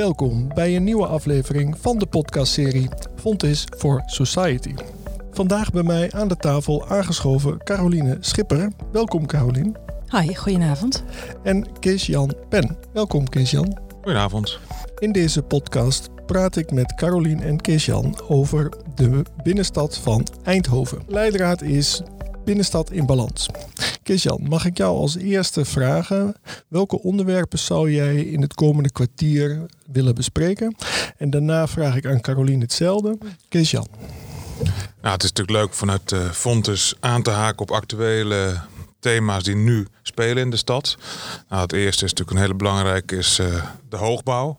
Welkom bij een nieuwe aflevering van de podcastserie Fontis for Society. Vandaag bij mij aan de tafel aangeschoven Caroline Schipper. Welkom Caroline. Hi, goedenavond. En Kees-Jan Pen. Welkom Kees-Jan. Goedenavond. In deze podcast praat ik met Caroline en Kees-Jan over de binnenstad van Eindhoven. Leidraad is Binnenstad in Balans. Kees-Jan, mag ik jou als eerste vragen welke onderwerpen zou jij in het komende kwartier willen bespreken? En daarna vraag ik aan Caroline hetzelfde. Kees-Jan. Nou, het is natuurlijk leuk vanuit uh, Fontes aan te haken op actuele thema's die nu spelen in de stad. Nou, het eerste is natuurlijk een hele belangrijke is uh, de hoogbouw.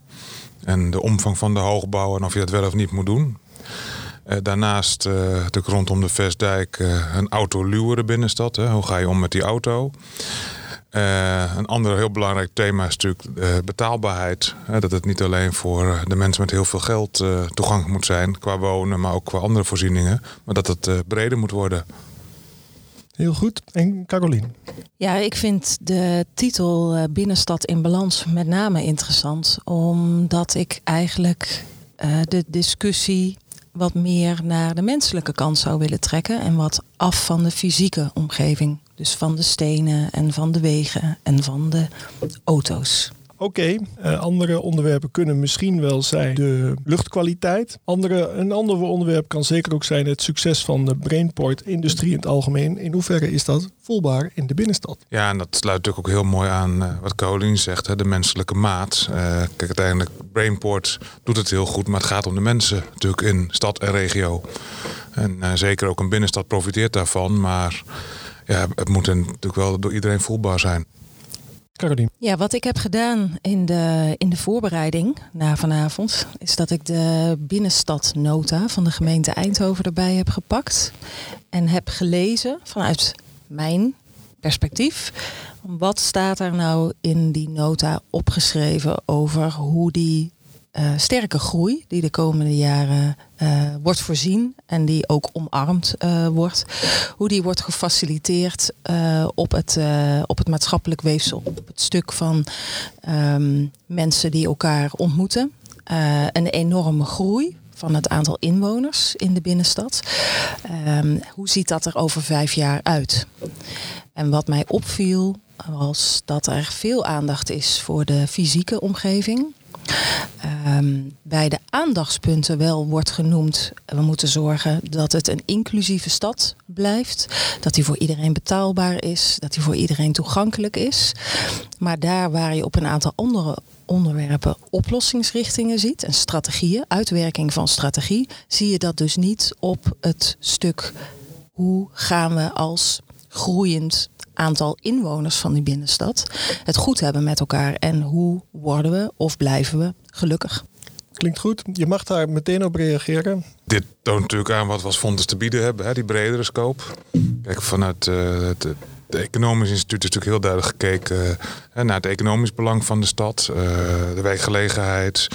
En de omvang van de hoogbouw en of je dat wel of niet moet doen. Uh, daarnaast uh, natuurlijk rondom de Vestdijk uh, een autoluwere binnenstad. Hè. Hoe ga je om met die auto? een ander heel belangrijk thema is natuurlijk betaalbaarheid. dat het niet alleen voor de mensen met heel veel geld toegankelijk moet zijn qua wonen, maar ook qua andere voorzieningen. Maar dat het breder moet worden. Heel goed. En Caroline? Ja, ik vind de titel Binnenstad in Balans met name interessant. Omdat ik eigenlijk de discussie wat meer naar de menselijke kant zou willen trekken en wat af van de fysieke omgeving. Dus van de stenen en van de wegen en van de auto's. Oké, uh, andere onderwerpen kunnen misschien wel zijn de luchtkwaliteit. Andere, een ander onderwerp kan zeker ook zijn het succes van de Brainport-industrie in het algemeen. In hoeverre is dat voelbaar in de binnenstad? Ja, en dat sluit natuurlijk ook heel mooi aan uh, wat Caroline zegt, hè, de menselijke maat. Uh, kijk, uiteindelijk, Brainport doet het heel goed, maar het gaat om de mensen natuurlijk in stad en regio. En zeker ook een binnenstad profiteert daarvan, maar ja, het moet natuurlijk wel door iedereen voelbaar zijn. Ja, wat ik heb gedaan in de, in de voorbereiding naar vanavond, is dat ik de binnenstadnota van de gemeente Eindhoven erbij heb gepakt. En heb gelezen vanuit mijn perspectief. Wat staat er nou in die nota opgeschreven over hoe die uh, sterke groei die de komende jaren uh, wordt voorzien en die ook omarmd uh, wordt, hoe die wordt gefaciliteerd op, het, op het maatschappelijk weefsel, op het stuk van um, mensen die elkaar ontmoeten. een enorme groei van het aantal inwoners in de binnenstad. Um, hoe ziet dat er over vijf jaar uit? En wat mij opviel was dat er veel aandacht is voor de fysieke omgeving. Um, bij de aandachtspunten wel wordt genoemd, we moeten zorgen dat het een inclusieve stad blijft. Dat die voor iedereen betaalbaar is, dat die voor iedereen toegankelijk is. Maar daar waar je op een aantal andere onderwerpen oplossingsrichtingen ziet en strategieën, uitwerking van strategie, zie je dat dus niet op het stuk hoe gaan we als groeiend aantal inwoners van die binnenstad het goed hebben met elkaar en hoe worden we of blijven we gelukkig. Klinkt goed. Je mag daar meteen op reageren. Dit toont natuurlijk aan wat we als fondsen te bieden hebben, hè, die bredere scope. Kijk, vanuit uh, het, het Economisch Instituut is natuurlijk heel duidelijk gekeken uh, naar het economisch belang van de stad, uh, de werkgelegenheid,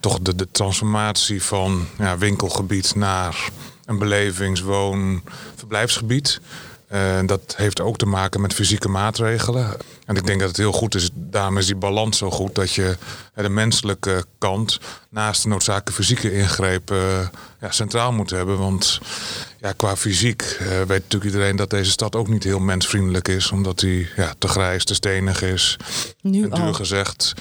toch de, de transformatie van ja, winkelgebied naar een belevings-, woon-, verblijfsgebied. Uh, dat heeft ook te maken met fysieke maatregelen. En ik denk dat het heel goed is, daarom is die balans zo goed, dat je de menselijke kant naast de noodzakelijke fysieke ingreep uh, ja, centraal moet hebben. Want ja, qua fysiek uh, weet natuurlijk iedereen dat deze stad ook niet heel mensvriendelijk is, omdat die ja, te grijs, te stenig is. Nu en duur gezegd,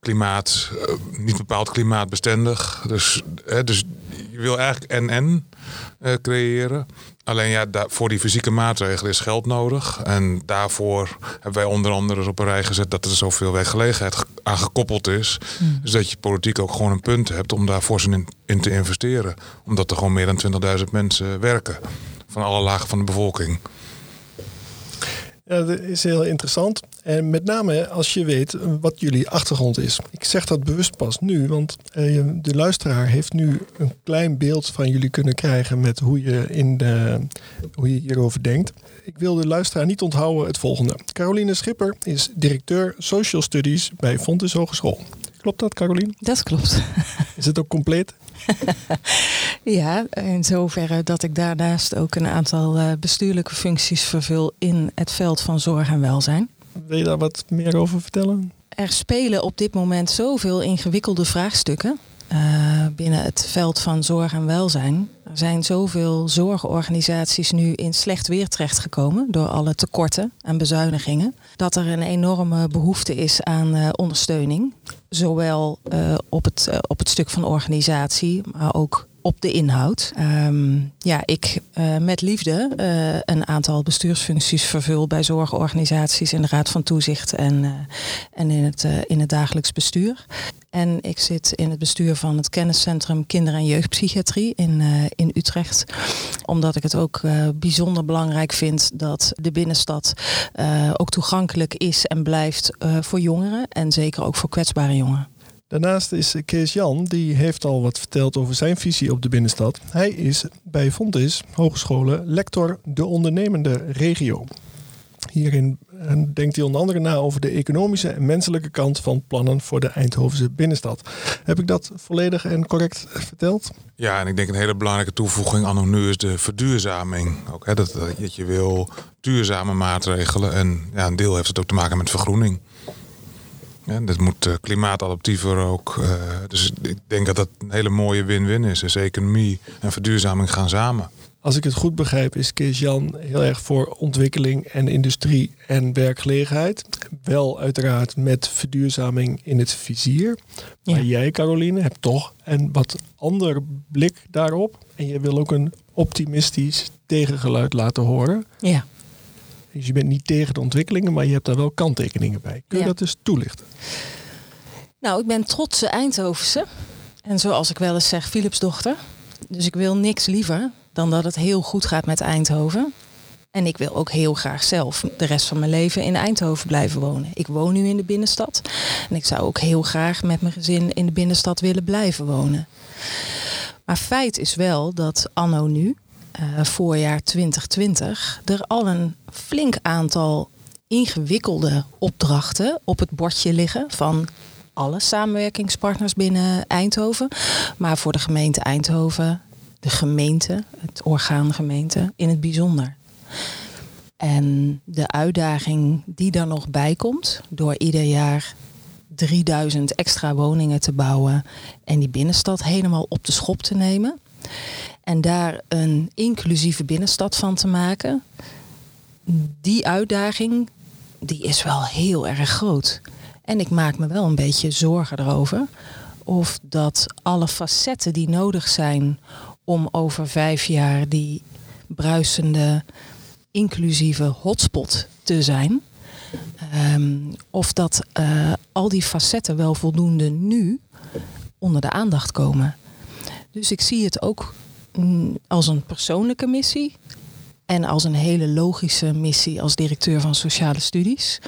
klimaat, niet bepaald klimaatbestendig. Dus, dus je wil eigenlijk en-en creëren. Alleen ja, voor die fysieke maatregelen is geld nodig. En daarvoor hebben wij onder andere op een rij gezet dat er zoveel werkgelegenheid aan gekoppeld is. Mm. Dus dat je politiek ook gewoon een punt hebt om daar fors in, in te investeren. Omdat er gewoon meer dan 20.000 mensen werken. Van alle lagen van de bevolking. Ja, dat is heel interessant. En met name als je weet wat jullie achtergrond is. Ik zeg dat bewust pas nu, want eh, de luisteraar heeft nu een klein beeld van jullie kunnen krijgen met hoe je, in de, hoe je hierover denkt. Ik wil de luisteraar niet onthouden het volgende. Caroline Schipper is directeur Social Studies bij Fontes Hogeschool. Klopt dat, Caroline? Dat klopt. Is het ook compleet? ja, in zoverre dat ik daarnaast ook een aantal eh, bestuurlijke functies vervul in het veld van zorg en welzijn. Wil je daar wat meer over vertellen? er spelen op dit moment zoveel ingewikkelde vraagstukken. Uh, binnen het veld van zorg en welzijn. Er zijn zoveel zorgorganisaties nu in slecht weer terechtgekomen door alle tekorten en bezuinigingen. Dat er een enorme behoefte is aan uh, ondersteuning. Zowel uh, op, het, op het stuk van organisatie, maar ook op de inhoud. Um, ja, ik uh, met liefde uh, een aantal bestuursfuncties vervul bij zorgorganisaties in de Raad van Toezicht en, uh, en in, het, in het dagelijks bestuur. En ik zit in het bestuur van het kenniscentrum Kinder- en Jeugdpsychiatrie in, in Utrecht. Omdat ik het ook bijzonder belangrijk vind dat de binnenstad ook toegankelijk is en blijft voor jongeren. En zeker ook voor kwetsbare jongeren. Daarnaast is Kees Jan, die heeft al wat verteld over zijn visie op de binnenstad. Hij is bij Fontis Hogescholen lector de ondernemende regio. Hierin denkt hij onder andere na over de economische en menselijke kant van plannen voor de Eindhovense binnenstad. Heb ik dat volledig en correct verteld? Ja, en ik denk een hele belangrijke toevoeging aan nu is de verduurzaming. Ook, hè, dat, dat je wil duurzame maatregelen en ja, een deel heeft het ook te maken met vergroening. Ja, dat moet uh, klimaatadaptiever ook. Uh, dus ik denk dat dat een hele mooie win-win is. Dus economie en verduurzaming gaan samen. Als ik het goed begrijp, is Kees Jan heel erg voor ontwikkeling en industrie en werkgelegenheid. Wel uiteraard met verduurzaming in het vizier. Ja. Maar jij, Caroline, hebt toch een wat ander blik daarop. En je wil ook een optimistisch tegengeluid laten horen. Ja. Dus je bent niet tegen de ontwikkelingen, maar je hebt daar wel kanttekeningen bij. Kun je dat dus toelichten? Nou, ik ben trotse Eindhovense. En zoals ik wel eens zeg, Philips dochter. Dus ik wil niks liever dan dat het heel goed gaat met Eindhoven. En ik wil ook heel graag zelf de rest van mijn leven in Eindhoven blijven wonen. Ik woon nu in de binnenstad. En ik zou ook heel graag met mijn gezin in de binnenstad willen blijven wonen. Maar feit is wel dat anno nu, uh, voorjaar 2020 er al een flink aantal ingewikkelde opdrachten op het bordje liggen van alle samenwerkingspartners binnen Eindhoven. Maar voor de gemeente Eindhoven, de gemeente, het orgaan gemeente in het bijzonder. En de uitdaging die daar nog bij komt, door ieder jaar 3000 extra woningen te bouwen en die binnenstad helemaal op de schop te nemen. En daar een inclusieve binnenstad van te maken. Die uitdaging, die is wel heel erg groot. En ik maak me wel een beetje zorgen erover. Of dat alle facetten die nodig zijn om over vijf jaar die bruisende, inclusieve hotspot te zijn. Um, of dat uh, al die facetten wel voldoende nu onder de aandacht komen. Dus ik zie het ook als een persoonlijke missie en als een hele logische missie als directeur van sociale studies.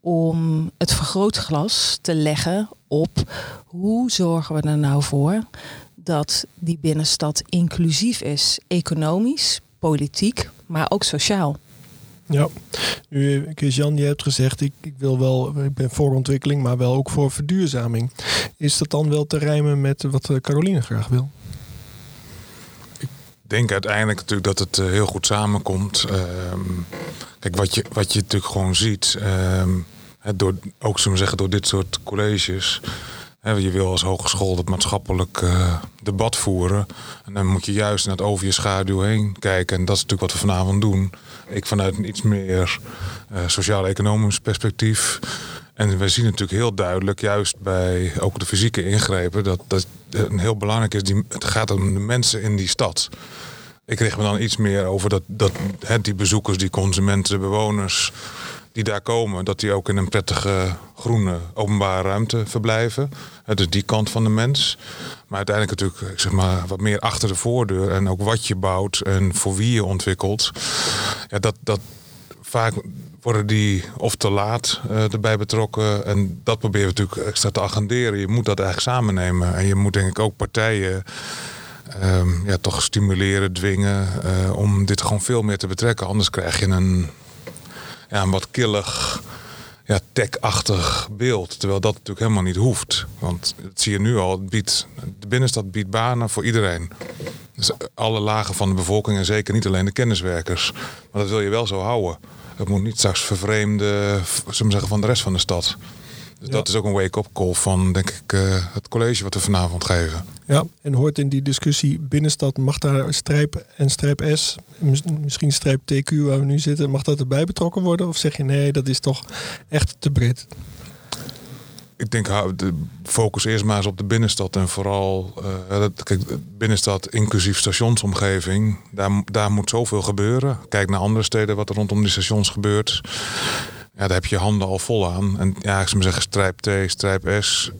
Om het vergrootglas te leggen op hoe zorgen we er nou voor dat die binnenstad inclusief is, economisch, politiek, maar ook sociaal. Ja, nu Jan, je hebt gezegd, ik, ik wil wel, ik ben voor ontwikkeling, maar wel ook voor verduurzaming. Is dat dan wel te rijmen met wat Caroline graag wil? Denk uiteindelijk natuurlijk dat het eh, heel goed samenkomt. Ehm, kijk, wat je, wat je natuurlijk gewoon ziet, um, door, ook zullen zeggen, door dit soort colleges. Je wil als hogeschool het maatschappelijk uh, debat voeren. En dan moet je juist naar het over je schaduw heen kijken. En dat is natuurlijk wat we vanavond doen. Ik vanuit een iets meer uh, sociaal-economisch perspectief. En we zien natuurlijk heel duidelijk, juist bij ook de fysieke ingrepen, dat, dat een heel belangrijk is. Het gaat om de mensen in die stad. Ik kreeg me dan iets meer over dat, dat die bezoekers, die consumenten, bewoners die daar komen, dat die ook in een prettige groene openbare ruimte verblijven. Dus die kant van de mens. Maar uiteindelijk natuurlijk zeg maar, wat meer achter de voordeur en ook wat je bouwt en voor wie je ontwikkelt. Ja, dat, dat vaak worden die of te laat uh, erbij betrokken. En dat proberen we natuurlijk extra te agenderen. Je moet dat eigenlijk samen nemen. En je moet denk ik ook partijen um, ja, toch stimuleren, dwingen uh, om dit gewoon veel meer te betrekken. Anders krijg je een, ja, een wat killig, ja, tech-achtig beeld. Terwijl dat natuurlijk helemaal niet hoeft. Want dat zie je nu al. Het biedt, de binnenstad biedt banen voor iedereen. Dus alle lagen van de bevolking en zeker niet alleen de kenniswerkers. Maar dat wil je wel zo houden. Het moet niet straks vervreemden zeggen, van de rest van de stad. Dus dat is ook een wake-up call van, denk ik, uh, het college wat we vanavond geven. Ja, en hoort in die discussie binnenstad, mag daar strijp en strijp S, misschien strijp TQ waar we nu zitten, mag dat erbij betrokken worden? Of zeg je nee, dat is toch echt te breed? ik denk, de focus eerst maar eens op de binnenstad. En vooral, uh, kijk, binnenstad inclusief stationsomgeving. Daar, daar moet zoveel gebeuren. Kijk naar andere steden wat er rondom die stations gebeurt. Ja, daar heb je handen al vol aan. En ja, ik zou zeggen, strijp T, strijp S.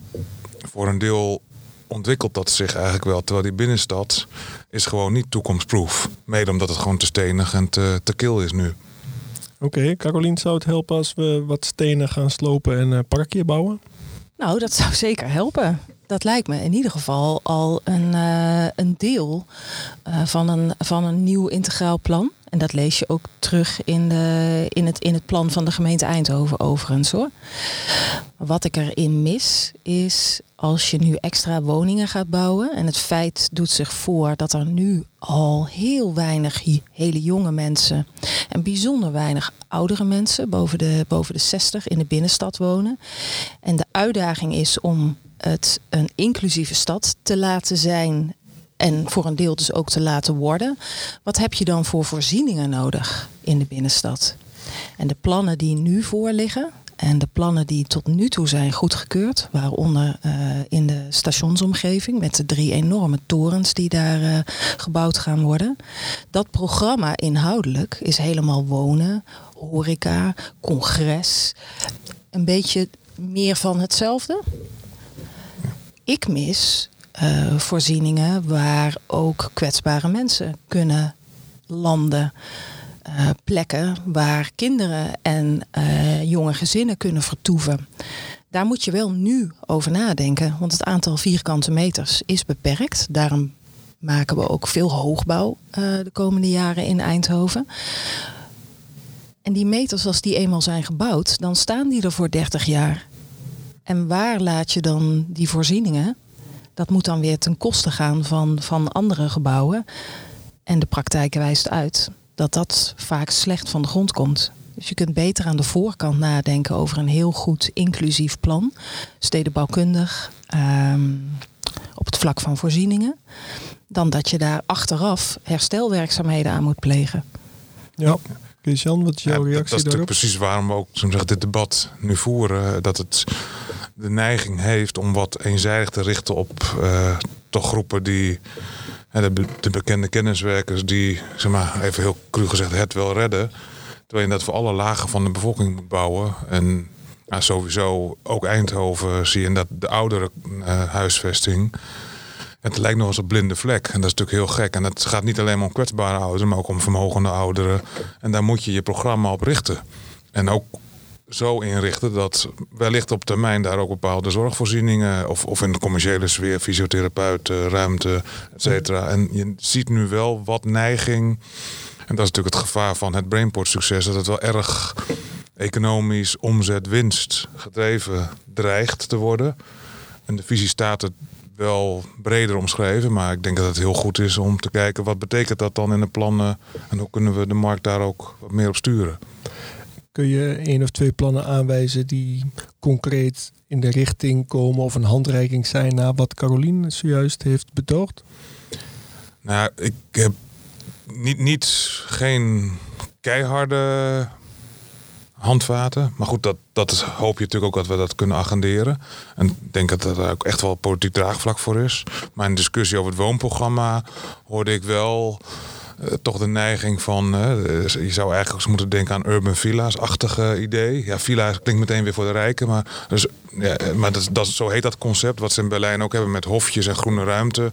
Voor een deel ontwikkelt dat zich eigenlijk wel. Terwijl die binnenstad is gewoon niet toekomstproof. Mede omdat het gewoon te stenig en te, te kil is nu. Oké, okay, Carolien, zou het helpen als we wat stenen gaan slopen en uh, parkje bouwen? Nou, dat zou zeker helpen. Dat lijkt me in ieder geval al een, uh, een deel uh, van, een, van een nieuw integraal plan. En dat lees je ook terug in, de, in, het, in het plan van de gemeente Eindhoven overigens hoor. Wat ik erin mis is als je nu extra woningen gaat bouwen. En het feit doet zich voor dat er nu al heel weinig hele jonge mensen en bijzonder weinig oudere mensen boven de, boven de 60 in de binnenstad wonen. En de uitdaging is om het een inclusieve stad te laten zijn en voor een deel dus ook te laten worden. Wat heb je dan voor voorzieningen nodig in de binnenstad? En de plannen die nu voorliggen en de plannen die tot nu toe zijn goedgekeurd, waaronder uh, in de stationsomgeving met de drie enorme torens die daar uh, gebouwd gaan worden. Dat programma inhoudelijk is helemaal wonen, horeca, congres, een beetje meer van hetzelfde. Ik mis uh, voorzieningen waar ook kwetsbare mensen kunnen landen. Uh, plekken waar kinderen en uh, jonge gezinnen kunnen vertoeven. Daar moet je wel nu over nadenken, want het aantal vierkante meters is beperkt. Daarom maken we ook veel hoogbouw de komende jaren in Eindhoven. En die meters, als die eenmaal zijn gebouwd, dan staan die er voor 30 jaar. En waar laat je dan die voorzieningen dat moet dan weer ten koste gaan van, van andere gebouwen. En de praktijk wijst uit dat dat vaak slecht van de grond komt. Dus je kunt beter aan de voorkant nadenken over een heel goed inclusief plan. Stedenbouwkundig, um, op het vlak van voorzieningen. Dan dat je daar achteraf herstelwerkzaamheden aan moet plegen. Ja, Christian, wat is jouw reactie dat, dat is daarop? precies waarom we ook zeggen, dit debat nu voeren. Dat het de neiging heeft om wat eenzijdig te richten op uh, toch groepen die de, de, bekende kenniswerkers die, zeg maar, even heel cru gezegd, het wel redden. Terwijl je dat voor alle lagen van de bevolking moet bouwen. En nou, sowieso ook Eindhoven zie je dat de oudere uh, huisvesting. Het lijkt nog eens een blinde vlek. En dat is natuurlijk heel gek. En het gaat niet alleen om kwetsbare ouderen, maar ook om vermogende ouderen. En daar moet je je programma op richten. En ook zo inrichten dat wellicht op termijn daar ook bepaalde zorgvoorzieningen of, of in de commerciële sfeer, fysiotherapeuten, ruimte, et cetera. En je ziet nu wel wat neiging, en dat is natuurlijk het gevaar van het Brainport succes, dat het wel erg economisch omzet, winst gedreven dreigt te worden. En de visie staat het wel breder omschreven, maar ik denk dat het heel goed is om te kijken wat betekent dat dan in de plannen en hoe kunnen we de markt daar ook wat meer op sturen. Kun je één of twee plannen aanwijzen die concreet in de richting komen of een handreiking zijn naar wat Carolien zojuist heeft betoogd? Nou, ik heb niet, niet geen keiharde handvaten. Maar goed, dat, dat hoop je natuurlijk ook dat we dat kunnen agenderen. En ik denk dat er ook echt wel politiek draagvlak voor is. Maar in discussie over het woonprogramma hoorde ik wel uh, toch de neiging van, je zou eigenlijk eens moeten denken aan urban villa's-achtige idee. Ja, villa klinkt meteen weer voor de rijken, maar, dus, ja, maar dat, dat, zo heet dat concept wat ze in Berlijn ook hebben met hofjes en groene ruimte.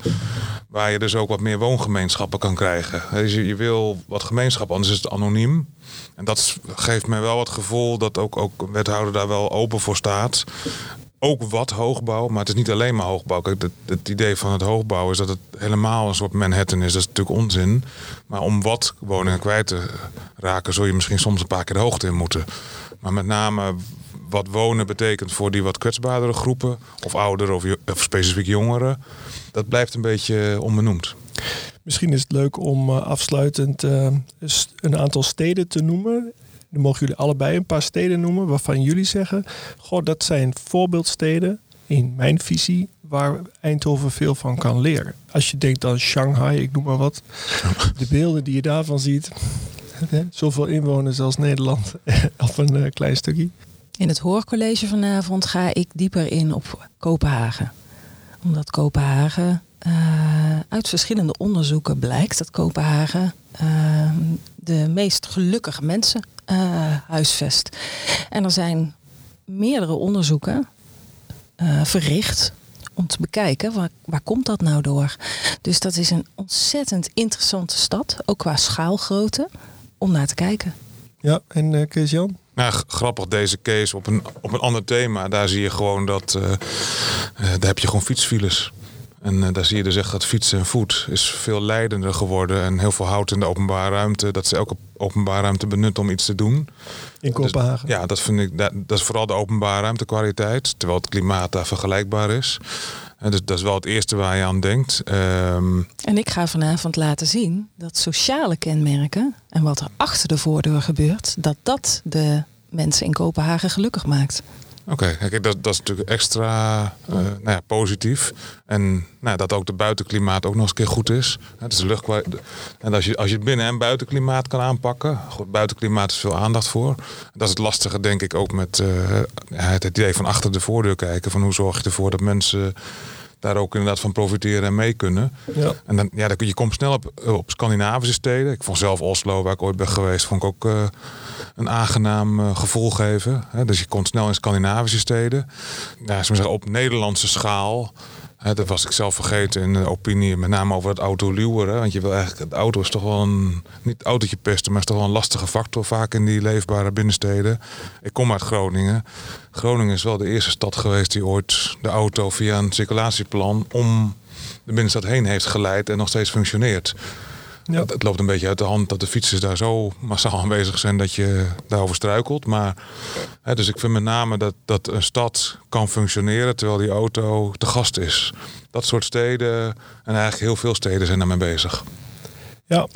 Waar je dus ook wat meer woongemeenschappen kan krijgen. Dus je, wil wat gemeenschap, anders is het anoniem. En dat geeft mij wel het gevoel dat ook, ook wethouder daar wel open voor staat ook wat hoogbouw, maar het is niet alleen maar hoogbouw. Kijk, het, idee van het hoogbouw is dat het helemaal een soort Manhattan is. Dat is natuurlijk onzin. Maar om wat woningen kwijt te raken, zul je misschien soms een paar keer de hoogte in moeten. Maar met name wat wonen betekent voor die wat kwetsbaardere groepen, of ouderen of, of specifiek jongeren, dat blijft een beetje onbenoemd. Misschien is het leuk om uh, afsluitend uh, een aantal steden te noemen Dan mogen jullie allebei een paar steden noemen waarvan jullie zeggen: Goh, dat zijn voorbeeldsteden in mijn visie waar Eindhoven veel van kan leren. Als je denkt aan Shanghai, ik noem maar wat. De beelden die je daarvan ziet. Zoveel inwoners als Nederland op een uh, klein stukje. In het hoorcollege vanavond ga ik dieper in op Kopenhagen. Omdat Kopenhagen uh, uit verschillende onderzoeken blijkt dat Kopenhagen uh, de meest gelukkige mensen huisvest. En er zijn meerdere onderzoeken verricht om te bekijken waar, waar komt dat nou door. Dus dat is een ontzettend interessante stad, ook qua schaalgrootte, om naar te kijken. Ja, en uh, Kees-Jan? Nou, grappig deze case op een, op een ander thema. Daar zie je gewoon dat, uh, uh, daar heb je gewoon fietsfiles. En daar zie je dus echt dat fietsen en voet is veel leidender geworden. En heel veel hout in de openbare ruimte. Dat ze elke openbare ruimte benutten om iets te doen. In Kopenhagen? Dus, ja, dat vind ik. Dat, dat, is vooral de openbare ruimtekwaliteit. Terwijl het klimaat daar vergelijkbaar is. En dus dat is wel het eerste waar je aan denkt. Um... En ik ga vanavond laten zien dat sociale kenmerken en wat er achter de voordeur gebeurt, dat dat de mensen in Kopenhagen gelukkig maakt. Oké, okay, dat, dat is natuurlijk extra uh, nou ja, positief. En nou, dat ook de buitenklimaat ook nog eens een keer goed is. Dus de lucht, en als je, als je het binnen- en buitenklimaat kan aanpakken. Goed, buitenklimaat is veel aandacht voor. Dat is het lastige denk ik ook met uh, het idee van achter de voordeur kijken. Van hoe zorg je ervoor dat mensen daar ook inderdaad van profiteren en mee kunnen. Ja. En dan, ja, dan, je komt snel op, op Scandinavische steden. Ik vond zelf Oslo, waar ik ooit ben geweest, vond ik ook uh, een aangenaam uh, gevoel geven. Dus je komt snel in Scandinavische steden. Ja, zeggen, op Nederlandse schaal dat was ik zelf vergeten in de opinie, met name over het autoluweren. Want je wil eigenlijk, het auto is toch wel een, niet autootje pesten, maar is toch wel een lastige factor vaak in die leefbare binnensteden. Ik kom uit Groningen. Groningen is wel de eerste stad geweest die ooit de auto via een circulatieplan om de binnenstad heen heeft geleid en nog steeds functioneert. Ja. Het, het, loopt een beetje uit de hand dat de fietsers daar zo massaal aanwezig zijn dat je daarover struikelt. Maar hè, dus ik vind met name dat, dat een stad kan functioneren terwijl die auto te gast is. Dat soort steden en eigenlijk heel veel steden zijn daarmee bezig. Ja,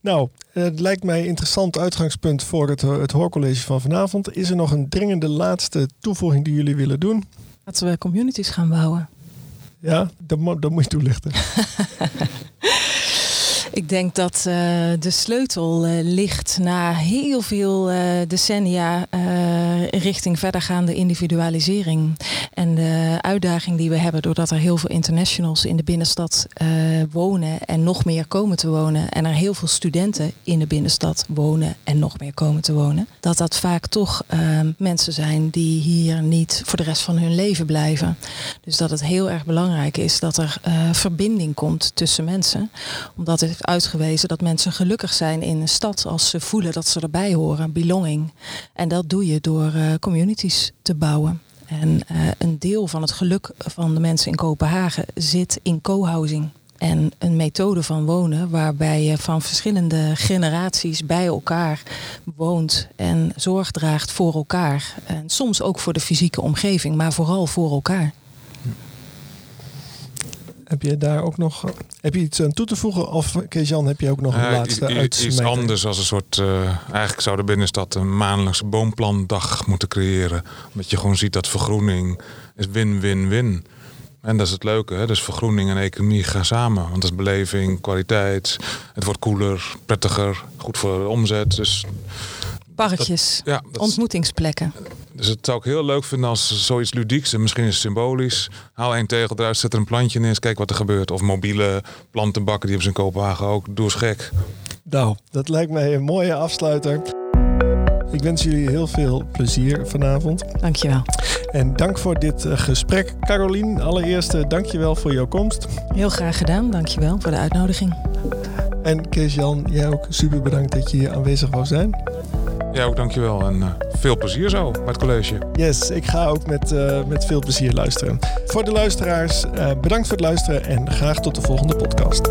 nou, het lijkt mij een interessant uitgangspunt voor het, het hoorcollege van vanavond. Is er nog een dringende laatste toevoeging die jullie willen doen? Laten we communities gaan bouwen. Ja, dat, dat moet je toelichten. Ik denk dat uh, de sleutel uh, ligt na heel veel uh, decennia richting verdergaande individualisering. En de uitdaging die we hebben doordat er heel veel internationals in de binnenstad wonen en nog meer komen te wonen. En er heel veel studenten in de binnenstad wonen en nog meer komen te wonen. Dat dat vaak toch mensen zijn die hier niet voor de rest van hun leven blijven. Dus dat het heel erg belangrijk is dat er verbinding komt tussen mensen. Omdat het uitgewezen dat mensen gelukkig zijn in een stad als ze voelen dat ze erbij horen, belonging. En dat doe je door uh, communities te bouwen. En uh, een deel van het geluk van de mensen in Kopenhagen zit in co-housing. En een methode van wonen waarbij je van verschillende generaties bij elkaar woont en zorg draagt voor elkaar. En soms ook voor de fysieke omgeving, maar vooral voor elkaar. Heb je daar ook nog heb je iets aan toe te voegen? Of Kees-Jan, heb je ook nog een uh, laatste uitsmijter? Iets anders als een soort... Uh, eigenlijk zou de binnenstad een maandelijkse boomplandag moeten creëren. Omdat je gewoon ziet dat vergroening is win-win-win. En dat is het leuke. Hè? Dus vergroening en economie gaan samen. Want dat is beleving, kwaliteit. Het wordt koeler, prettiger, goed voor de omzet. Dus Parkjes, ja, ontmoetingsplekken. Dus het zou ik heel leuk vinden als zoiets ludieks en misschien is het symbolisch. Haal één tegel eruit, zet er een plantje in, eens kijk wat er gebeurt. Of mobiele plantenbakken, die hebben ze in Kopenhagen ook. Doe eens gek. Nou, dat lijkt mij een mooie afsluiter. Ik wens jullie heel veel plezier vanavond. Dankjewel. En dank voor dit eh, gesprek. Carolien, allereerst uh, dankjewel voor jouw komst. Heel graag gedaan. Dankjewel voor de uitnodiging. En Kees-Jan, jij ook super bedankt dat je hier aanwezig wou zijn. Ja, ook dankjewel en uh, veel plezier zo met college. Yes, ik ga ook met, uh, met veel plezier luisteren. Voor de luisteraars, uh, bedankt voor het luisteren en graag tot de volgende podcast.